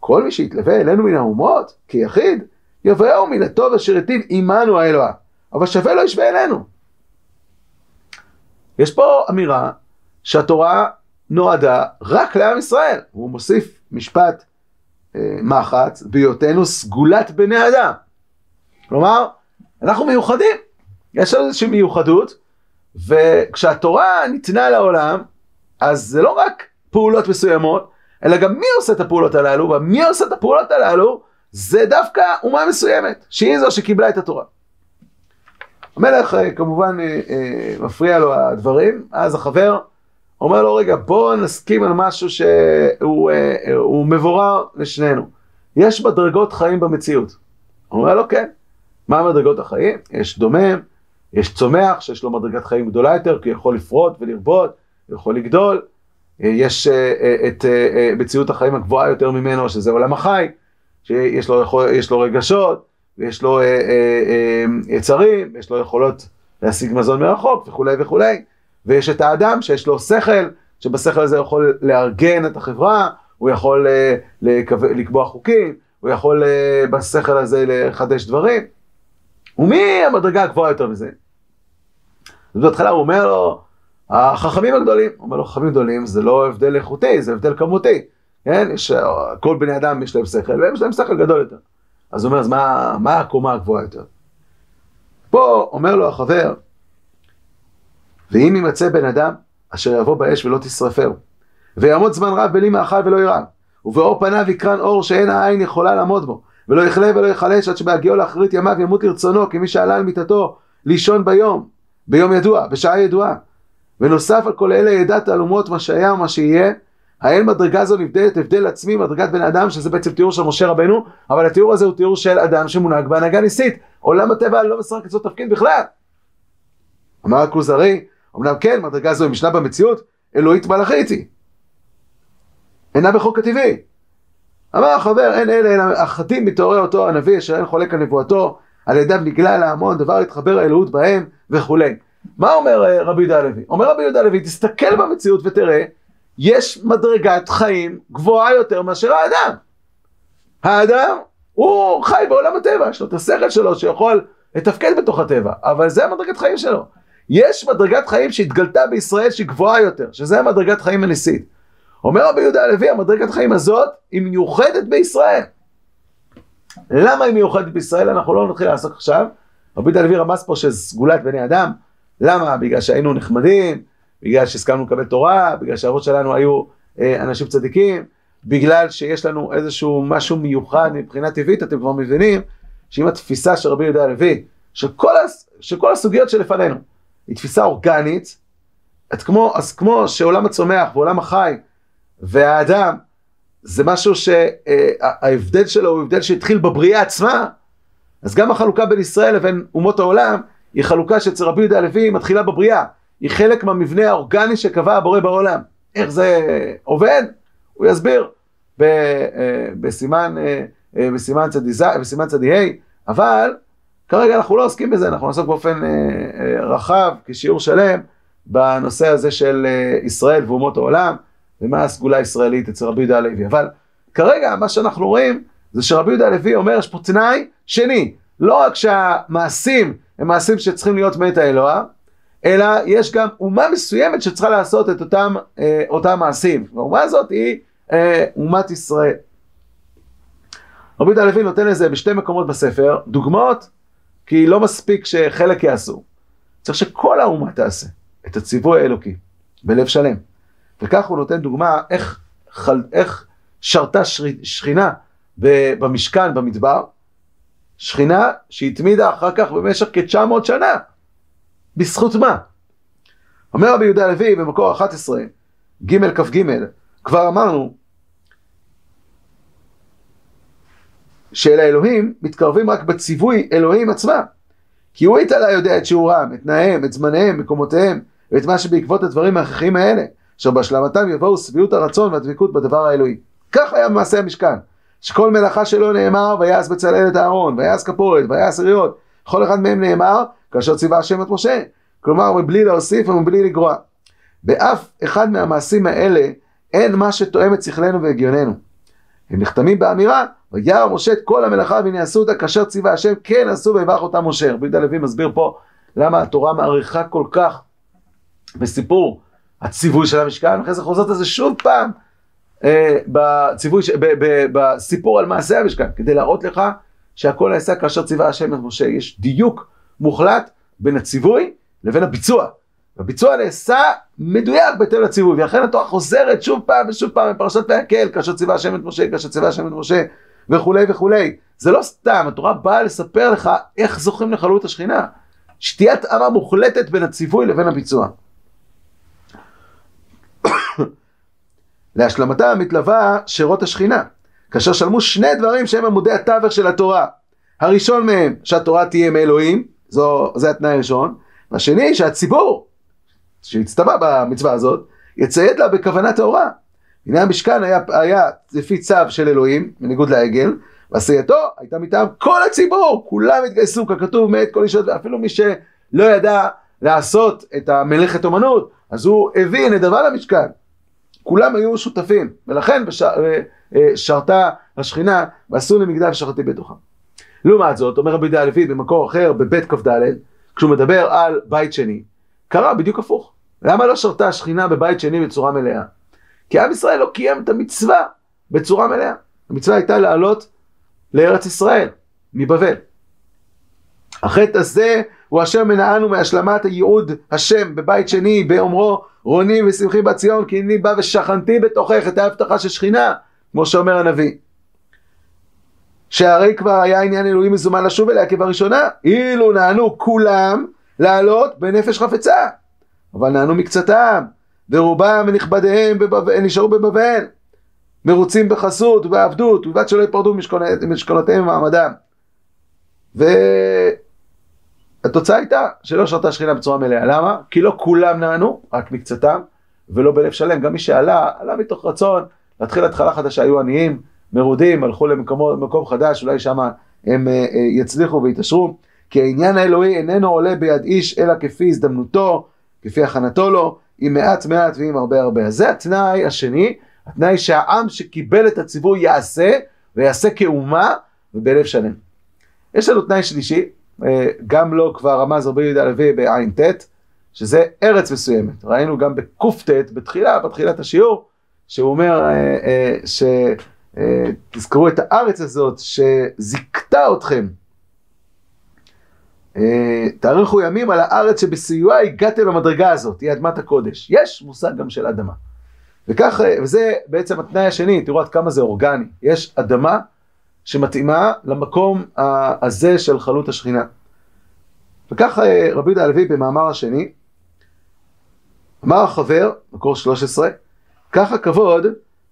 כל מי שיתלווה אלינו מן האומות, כיחיד, יבואו מן הטוב אשר היטיב עמנו האלוה, אבל שווה לא ישווה אלינו. יש פה אמירה שהתורה נועדה רק לעם ישראל. הוא מוסיף משפט אה, מחץ, בהיותנו סגולת בני אדם. כלומר, אנחנו מיוחדים, יש לנו איזושהי מיוחדות, וכשהתורה ניתנה לעולם, אז זה לא רק פעולות מסוימות, אלא גם מי עושה את הפעולות הללו, ומי עושה את הפעולות הללו, זה דווקא אומה מסוימת, שהיא זו שקיבלה את התורה. המלך אה, כמובן אה, אה, מפריע לו הדברים, אז החבר אומר לו, רגע, בוא נסכים על משהו שהוא מבורר לשנינו. יש מדרגות חיים במציאות. הוא אומר לו, כן. מה מדרגות החיים? יש דומם, יש צומח שיש לו מדרגת חיים גדולה יותר, כי הוא יכול לפרוט ולרבות, הוא יכול לגדול. יש את מציאות החיים הגבוהה יותר ממנו, שזה עולם החי, שיש לו, לו רגשות, ויש לו אה, אה, אה, יצרים, יש לו יכולות להשיג מזון מרחוק וכולי וכולי, ויש את האדם שיש לו שכל, שבשכל הזה יכול לארגן את החברה, הוא יכול אה, לקבוע חוקים, הוא יכול אה, בשכל הזה לחדש דברים. ומי המדרגה הגבוהה יותר מזה? אז בהתחלה הוא אומר לו, החכמים הגדולים, הוא אומר לו, חכמים גדולים זה לא הבדל איכותי, זה הבדל כמותי. כן, יש, כל בני אדם יש להם שכל, והם יש להם שכל גדול יותר. אז הוא אומר, אז מה, מה הקומה הגבוהה יותר? פה אומר לו החבר, ואם יימצא בן אדם אשר יבוא באש ולא תשרפהו, ויעמוד זמן רב בלי מאכל ולא ירעב, ובאור פניו יקרן אור שאין העין יכולה לעמוד בו, ולא יכלה ולא יחלש עד שבהגיעו לאחרית ימיו ימות לרצונו, כמי שעלה על מיטתו לישון ביום, ביום ידוע, בשעה ידועה. ונוסף על כל אלה ידע תעלומות מה שהיה ומה שיהיה, האל מדרגה זו נבדלת הבדל עצמי, מדרגת בן אדם, שזה בעצם תיאור של משה רבנו, אבל התיאור הזה הוא תיאור של אדם שמונהג בהנהגה ניסית. עולם הטבע לא משחק אצלו תפקיד בכלל. אמר הכוזרי, אמנם כן, מדרגה זו היא משנה במציאות, אלוהית מלאכית היא. אינה בחוק הטבעי. אמר החבר, אין אלה אלא החטאים מתעורר אותו הנביא אשר אין חולק על נבואתו, על ידיו נגלה להמון דבר התחבר האלוהות בהם וכולי. מה אומר אה, רבי יהודה הלוי? אומר רבי יהודה הלוי, תסתכל במציאות ותראה, יש מדרגת חיים גבוהה יותר מאשר האדם. האדם הוא חי בעולם הטבע, יש לו את השכל שלו שיכול לתפקד בתוך הטבע, אבל זה המדרגת חיים שלו. יש מדרגת חיים שהתגלתה בישראל שהיא גבוהה יותר, שזה המדרגת חיים הניסית. אומר רבי יהודה הלוי, המדרגת חיים הזאת היא מיוחדת בישראל. למה היא מיוחדת בישראל? אנחנו לא נתחיל לעסוק עכשיו. רבי יהודה הלוי רמז פה שסגולת בני אדם. למה? בגלל שהיינו נחמדים, בגלל שהסכמנו לקבל תורה, בגלל שהאבות שלנו היו אה, אנשים צדיקים, בגלל שיש לנו איזשהו משהו מיוחד מבחינה טבעית, אתם כבר מבינים שאם התפיסה של רבי יהודה הלוי, שכל, שכל הסוגיות שלפנינו, היא תפיסה אורגנית, את כמו, אז כמו שעולם הצומח ועולם החי והאדם זה משהו שההבדל שלו הוא הבדל שהתחיל בבריאה עצמה, אז גם החלוקה בין ישראל לבין אומות העולם היא חלוקה שאצל רבי יהודה הלוי מתחילה בבריאה, היא חלק מהמבנה האורגני שקבע הבורא בעולם. איך זה עובד? הוא יסביר ב, אה, בסימן, אה, אה, בסימן צדי ה', אבל כרגע אנחנו לא עוסקים בזה, אנחנו נעסוק באופן רחב, כשיעור שלם, בנושא הזה של ישראל ואומות העולם. ומה הסגולה הישראלית אצל רבי יהודה הלוי. אבל כרגע מה שאנחנו רואים זה שרבי יהודה הלוי אומר יש פה תנאי שני, לא רק שהמעשים הם מעשים שצריכים להיות מאת האלוה, אלא יש גם אומה מסוימת שצריכה לעשות את אותם, אה, אותם מעשים. והאומה הזאת היא אה, אומת ישראל. רבי יהודה הלוי נותן לזה בשתי מקומות בספר, דוגמאות, כי לא מספיק שחלק יעשו. צריך שכל האומה תעשה את הציווי האלוקי בלב שלם. וכך הוא נותן דוגמה איך, חל, איך שרתה שכינה במשכן במדבר, שכינה שהתמידה אחר כך במשך כ-900 שנה. בזכות מה? אומר רבי יהודה הלוי במקור 11, ג' כ"ג, כבר אמרנו שאל האלוהים מתקרבים רק בציווי אלוהים עצמם. כי הוא התעלה יודע את שיעורם, את תנאיהם, את זמניהם, מקומותיהם, ואת מה שבעקבות הדברים ההכרחיים האלה. אשר בהשלמתם יבואו שביעות הרצון והדבקות בדבר האלוהי. כך היה במעשה המשכן, שכל מלאכה שלו נאמר ויעש בצלאל את הארון, ויעש כפורת, ויעש אריות, כל אחד מהם נאמר כאשר ציווה השם את משה, כלומר מבלי להוסיף ומבלי לגרוע. באף אחד מהמעשים האלה אין מה שתואם את שכלנו והגיוננו. הם נחתמים באמירה, וירא משה את כל המלאכה והנה עשו אותה כאשר ציווה השם, כן עשו ויברך אותה משה. רבי יהודה לוי מסביר פה למה התורה מעריכה כל כך בסיפור הציווי של המשכן, אחרי זה חוזרת על זה שוב פעם בציווי, ב, ב, ב, בסיפור על מעשה המשכן, כדי להראות לך שהכל נעשה כאשר ציווה השם את משה. יש דיוק מוחלט בין הציווי לבין הביצוע. הביצוע נעשה מדויק בהתאם לציווי, ולכן התורה חוזרת שוב פעם ושוב פעם בפרשת ויקל, כאשר ציווה השם את משה, כאשר ציווה השם את משה, וכולי וכולי. זה לא סתם, התורה באה לספר לך איך זוכים לחלות השכינה. שתהיה התאמה מוחלטת בין הציווי לבין הביצוע. להשלמתה מתלווה שירות השכינה, כאשר שלמו שני דברים שהם עמודי התווך של התורה. הראשון מהם, שהתורה תהיה מאלוהים, זו, זה התנאי הראשון, והשני, שהציבור, שהצטווה במצווה הזאת, יציית לה בכוונה טהורה. הנה המשכן היה, היה לפי צו של אלוהים, בניגוד לעגל, ועשייתו הייתה מטעם כל הציבור, כולם התגייסו, ככתוב מאת כל אישות, ואפילו מי שלא ידע לעשות את המלאכת אומנות, אז הוא הביא נדבה למשכן. כולם היו שותפים, ולכן בש... אה, אה, שרתה השכינה ועשו למגדל שרתי בתוכה. לעומת זאת, אומר רבי יהודה הלוי במקור אחר, בבית כ"ד, כשהוא מדבר על בית שני, קרה בדיוק הפוך. למה לא שרתה השכינה בבית שני בצורה מלאה? כי עם ישראל לא קיים את המצווה בצורה מלאה. המצווה הייתה לעלות לארץ ישראל, מבבל. החטא הזה הוא אשר מנענו מהשלמת הייעוד השם בבית שני באומרו רוני ושמחי בציון כי אני בא ושכנתי בתוכך את ההבטחה של שכינה כמו שאומר הנביא. שהרי כבר היה עניין אלוהים מזומן לשוב אליה כבראשונה אילו נענו כולם לעלות בנפש חפצה אבל נענו מקצתם ורובם ונכבדיהם בבבל, נשארו בבבל מרוצים בחסות ובעבדות ובלבד שלא יפרדו משכונותיהם ומעמדם. ו... התוצאה הייתה שלא שרתה שכינה בצורה מלאה. למה? כי לא כולם נענו, רק מקצתם, ולא בלב שלם. גם מי שעלה, עלה מתוך רצון להתחיל התחלה חדשה, היו עניים, מרודים, הלכו למקום חדש, אולי שם הם אה, אה, יצליחו ויתעשרו, כי העניין האלוהי איננו עולה ביד איש, אלא כפי הזדמנותו, כפי הכנתו לו, עם מעט מעט ועם הרבה הרבה. אז זה התנאי השני, התנאי שהעם שקיבל את הציווי יעשה, ויעשה כאומה, ובלב שלם. יש לנו תנאי שלישי, גם לו כבר רמז רבי יהודה הלוי בע"ט, שזה ארץ מסוימת. ראינו גם בקט בתחילה, בתחילת השיעור, שהוא אומר ש... אה, תזכרו את הארץ הזאת שזיכתה אתכם. אה, תאריכו ימים על הארץ שבסיועה הגעתם למדרגה הזאת, היא אדמת הקודש. יש מושג גם של אדמה. וכך, אה, וזה בעצם התנאי השני, תראו עד כמה זה אורגני. יש אדמה שמתאימה למקום הזה של חלות השכינה. וכך רבי יהודה הלוי במאמר השני, אמר החבר, מקור 13, כך הכבוד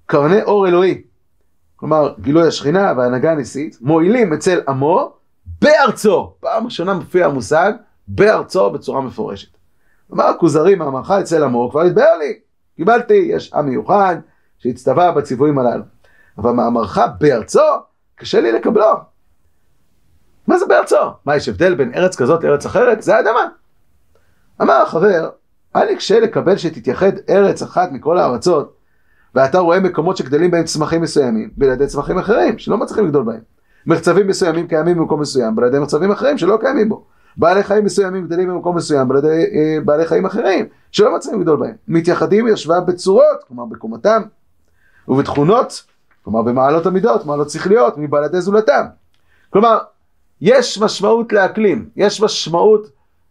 קרני אור אלוהי. כלומר גילוי השכינה וההנהגה הנשיאית, מועילים אצל עמו בארצו. פעם ראשונה מופיע המושג בארצו בצורה מפורשת. כלומר הכוזרי מאמרך אצל עמו כבר התבהר לי, קיבלתי, יש עם מיוחד שהצטווה בציוויים הללו. אבל מאמרך בארצו, קשה לי לקבלו. מה זה בארצו? מה, יש הבדל בין ארץ כזאת לארץ אחרת? זה האדמה. אמר החבר, היה לי קשה לקבל שתתייחד ארץ אחת מכל הארצות ואתה רואה מקומות שגדלים בהם צמחים מסוימים, בלעדי צמחים אחרים, שלא מצליחים לגדול בהם. מחצבים מסוימים קיימים במקום מסוים, בלעדי מחצבים אחרים שלא קיימים בו. בעלי חיים מסוימים גדלים במקום מסוים, בלעדי אה, בעלי חיים אחרים, שלא מצליחים לגדול בהם. מתייחדים יושבה בצורות, כלומר בקומתם, ובתכונות, כלומר במעלות המידות, מעלות שכליות, מבלעדי זולתם. כלומר, יש משמעות לאקלים, יש משמעות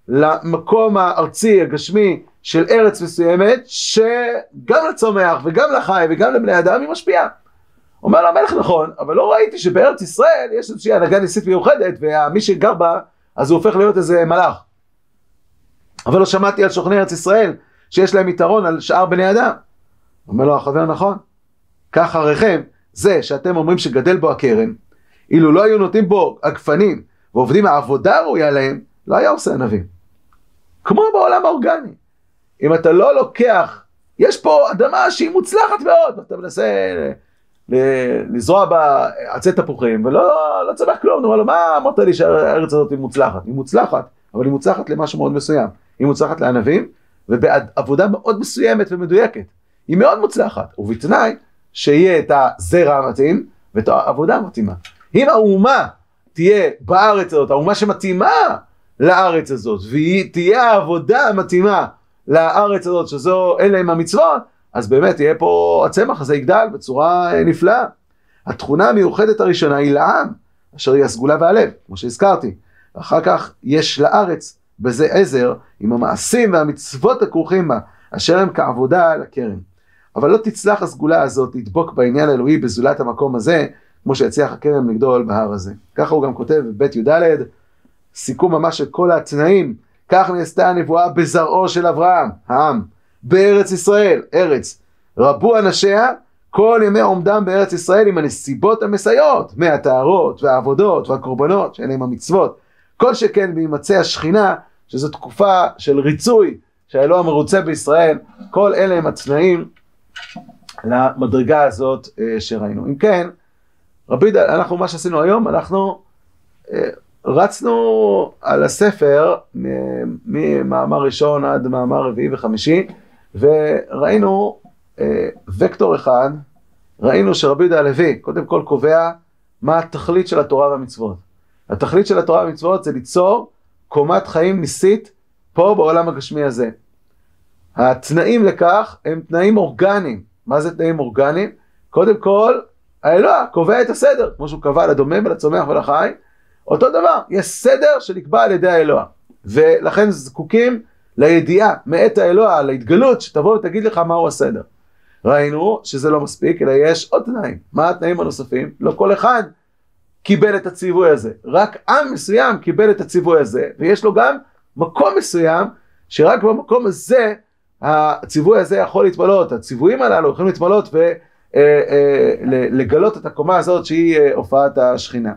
למקום הארצי, הגשמי, של ארץ מסוימת, שגם לצומח וגם לחי וגם לבני אדם היא משפיעה. אומר לה המלך נכון, אבל לא ראיתי שבארץ ישראל יש איזושהי הנהגה ניסית מיוחדת, ומי שגר בה, אז הוא הופך להיות איזה מלאך. אבל לא שמעתי על שוכני ארץ ישראל, שיש להם יתרון על שאר בני אדם. אומר לו החבר נכון, כך הריכם, זה שאתם אומרים שגדל בו הכרם, אילו לא היו נותנים בו הגפנים ועובדים העבודה הראויה להם, לא היה עושה ענבים. כמו בעולם האורגני. אם אתה לא לוקח, יש פה אדמה שהיא מוצלחת מאוד, אתה מנסה לזרוע בה עצי תפוחים, ולא לא צומח כלום, אומר לו, מה אמרת לי שהארץ הזאת היא מוצלחת? היא מוצלחת, אבל היא מוצלחת למשהו מאוד מסוים. היא מוצלחת לענבים, ובעבודה מאוד מסוימת ומדויקת. היא מאוד מוצלחת, ובתנאי שיהיה את הזרע המתאים ואת העבודה המתאימה. אם האומה תהיה בארץ הזאת, האומה שמתאימה לארץ הזאת, והיא תהיה העבודה המתאימה לארץ הזאת, שזו, אלה הם המצוות, אז באמת יהיה פה, הצמח הזה יגדל בצורה אה, נפלאה. התכונה המיוחדת הראשונה היא לעם, אשר היא הסגולה והלב, כמו שהזכרתי. אחר כך יש לארץ בזה עזר עם המעשים והמצוות הכרוכים בה, אשר הם כעבודה הכרם. אבל לא תצלח הסגולה הזאת לדבוק בעניין האלוהי בזולת המקום הזה, כמו שהצליח הכרם לגדול בהר הזה. ככה הוא גם כותב בבית י"ד, סיכום ממש של כל התנאים כך נעשתה הנבואה בזרעו של אברהם, העם, בארץ ישראל, ארץ. רבו אנשיה כל ימי עומדם בארץ ישראל עם הנסיבות המסייעות, מהטהרות והעבודות והקורבנות, שאלה הם המצוות. כל שכן בהימצא השכינה, שזו תקופה של ריצוי, שהאלוה מרוצה בישראל, כל אלה הם התנאים למדרגה הזאת אה, שראינו. אם כן, רבי, אנחנו, מה שעשינו היום, אנחנו אה, רצנו על הספר ממאמר ראשון עד מאמר רביעי וחמישי, וראינו אה, וקטור אחד, ראינו שרבי יהודה הלוי קודם כל קובע מה התכלית של התורה והמצוות. התכלית של התורה והמצוות זה ליצור קומת חיים ניסית פה בעולם הגשמי הזה. התנאים לכך הם תנאים אורגניים. מה זה תנאים אורגניים? קודם כל, האלוה קובע את הסדר, כמו שהוא קבע לדומם ולצומח ולחי, אותו דבר, יש סדר שנקבע על ידי האלוה, ולכן זקוקים לידיעה מאת האלוה, להתגלות, שתבוא ותגיד לך מהו הסדר. ראינו שזה לא מספיק, אלא יש עוד תנאים. מה התנאים הנוספים? לא כל אחד קיבל את הציווי הזה, רק עם מסוים קיבל את הציווי הזה, ויש לו גם מקום מסוים, שרק במקום הזה הציווי הזה יכול להתמלות, הציוויים הללו יכולים להתמלות ולגלות אה, אה, את הקומה הזאת שהיא אה, הופעת השכינה.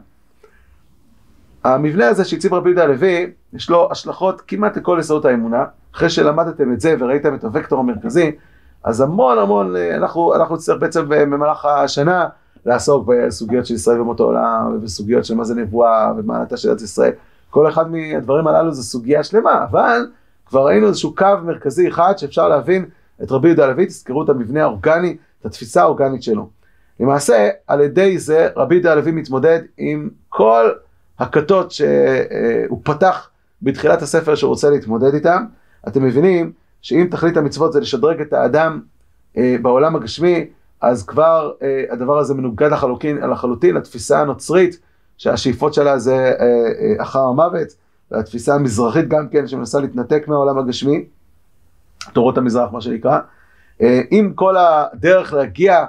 המבנה הזה שהציב רבי יהודה הלוי, יש לו השלכות כמעט לכל יסודות האמונה. אחרי שלמדתם את זה וראיתם את הוקטור המרכזי, אז המון המון, אנחנו, אנחנו נצטרך בעצם במהלך השנה לעסוק בסוגיות של ישראל ומות העולם, ובסוגיות של מה זה נבואה, ומעלתה של ארץ ישראל. כל אחד מהדברים הללו זה סוגיה שלמה, אבל כבר ראינו איזשהו קו מרכזי אחד שאפשר להבין את רבי יהודה הלוי, תזכרו את המבנה האורגני, את התפיסה האורגנית שלו. למעשה, על ידי זה רבי יהודה הלוי מתמודד עם כל הכתות שהוא פתח בתחילת הספר שהוא רוצה להתמודד איתם. אתם מבינים שאם תכלית המצוות זה לשדרג את האדם אה, בעולם הגשמי, אז כבר אה, הדבר הזה מנוגד לחלוטין, לחלוטין לתפיסה הנוצרית, שהשאיפות שלה זה אה, אה, אחר המוות, והתפיסה המזרחית גם כן, שמנסה להתנתק מהעולם הגשמי, תורות המזרח מה שנקרא. אה, אם כל הדרך להגיע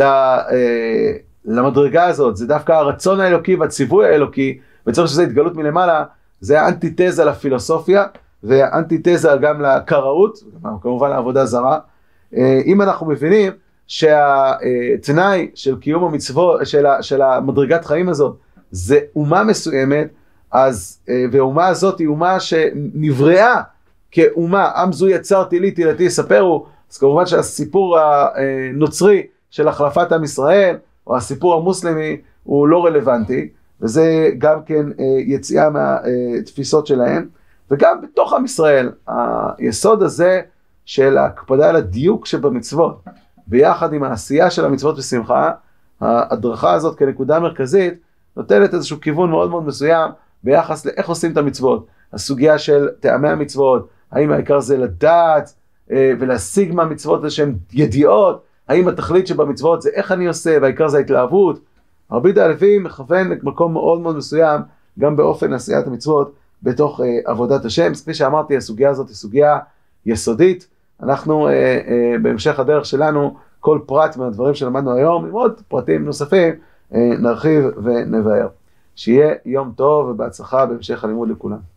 אה, למדרגה הזאת, זה דווקא הרצון האלוקי והציווי האלוקי, וצריך שזה התגלות מלמעלה, זה האנטיתזה לפילוסופיה, והאנטיתזה גם לקראות, כמובן לעבודה זרה. אה, אם אנחנו מבינים שהתנאי של קיום המצוות, של, של המדרגת חיים הזאת, זה אומה מסוימת, אז, אה, והאומה הזאת היא אומה שנבראה כאומה, עם זו יצרתי לי, תהילתי יספרו, אז כמובן שהסיפור הנוצרי של החלפת עם ישראל, או הסיפור המוסלמי, הוא לא רלוונטי, וזה גם כן אה, יציאה מהתפיסות שלהם, וגם בתוך עם ישראל, היסוד הזה של ההקפדה על הדיוק שבמצוות, ביחד עם העשייה של המצוות בשמחה, ההדרכה הזאת כנקודה מרכזית, נותנת איזשהו כיוון מאוד מאוד מסוים ביחס לאיך עושים את המצוות. הסוגיה של טעמי המצוות, האם העיקר זה לדעת אה, ולהשיג מהמצוות איזשהן ידיעות, האם התכלית שבמצוות זה איך אני עושה והעיקר זה ההתלהבות. רבי דה הלוי מכוון למקום מאוד מאוד מסוים גם באופן עשיית המצוות בתוך אה, עבודת השם. כפי שאמרתי הסוגיה הזאת היא סוגיה יסודית. אנחנו אה, אה, בהמשך הדרך שלנו כל פרט מהדברים שלמדנו היום עם עוד פרטים נוספים אה, נרחיב ונבהר. שיהיה יום טוב ובהצלחה בהמשך הלימוד לכולם.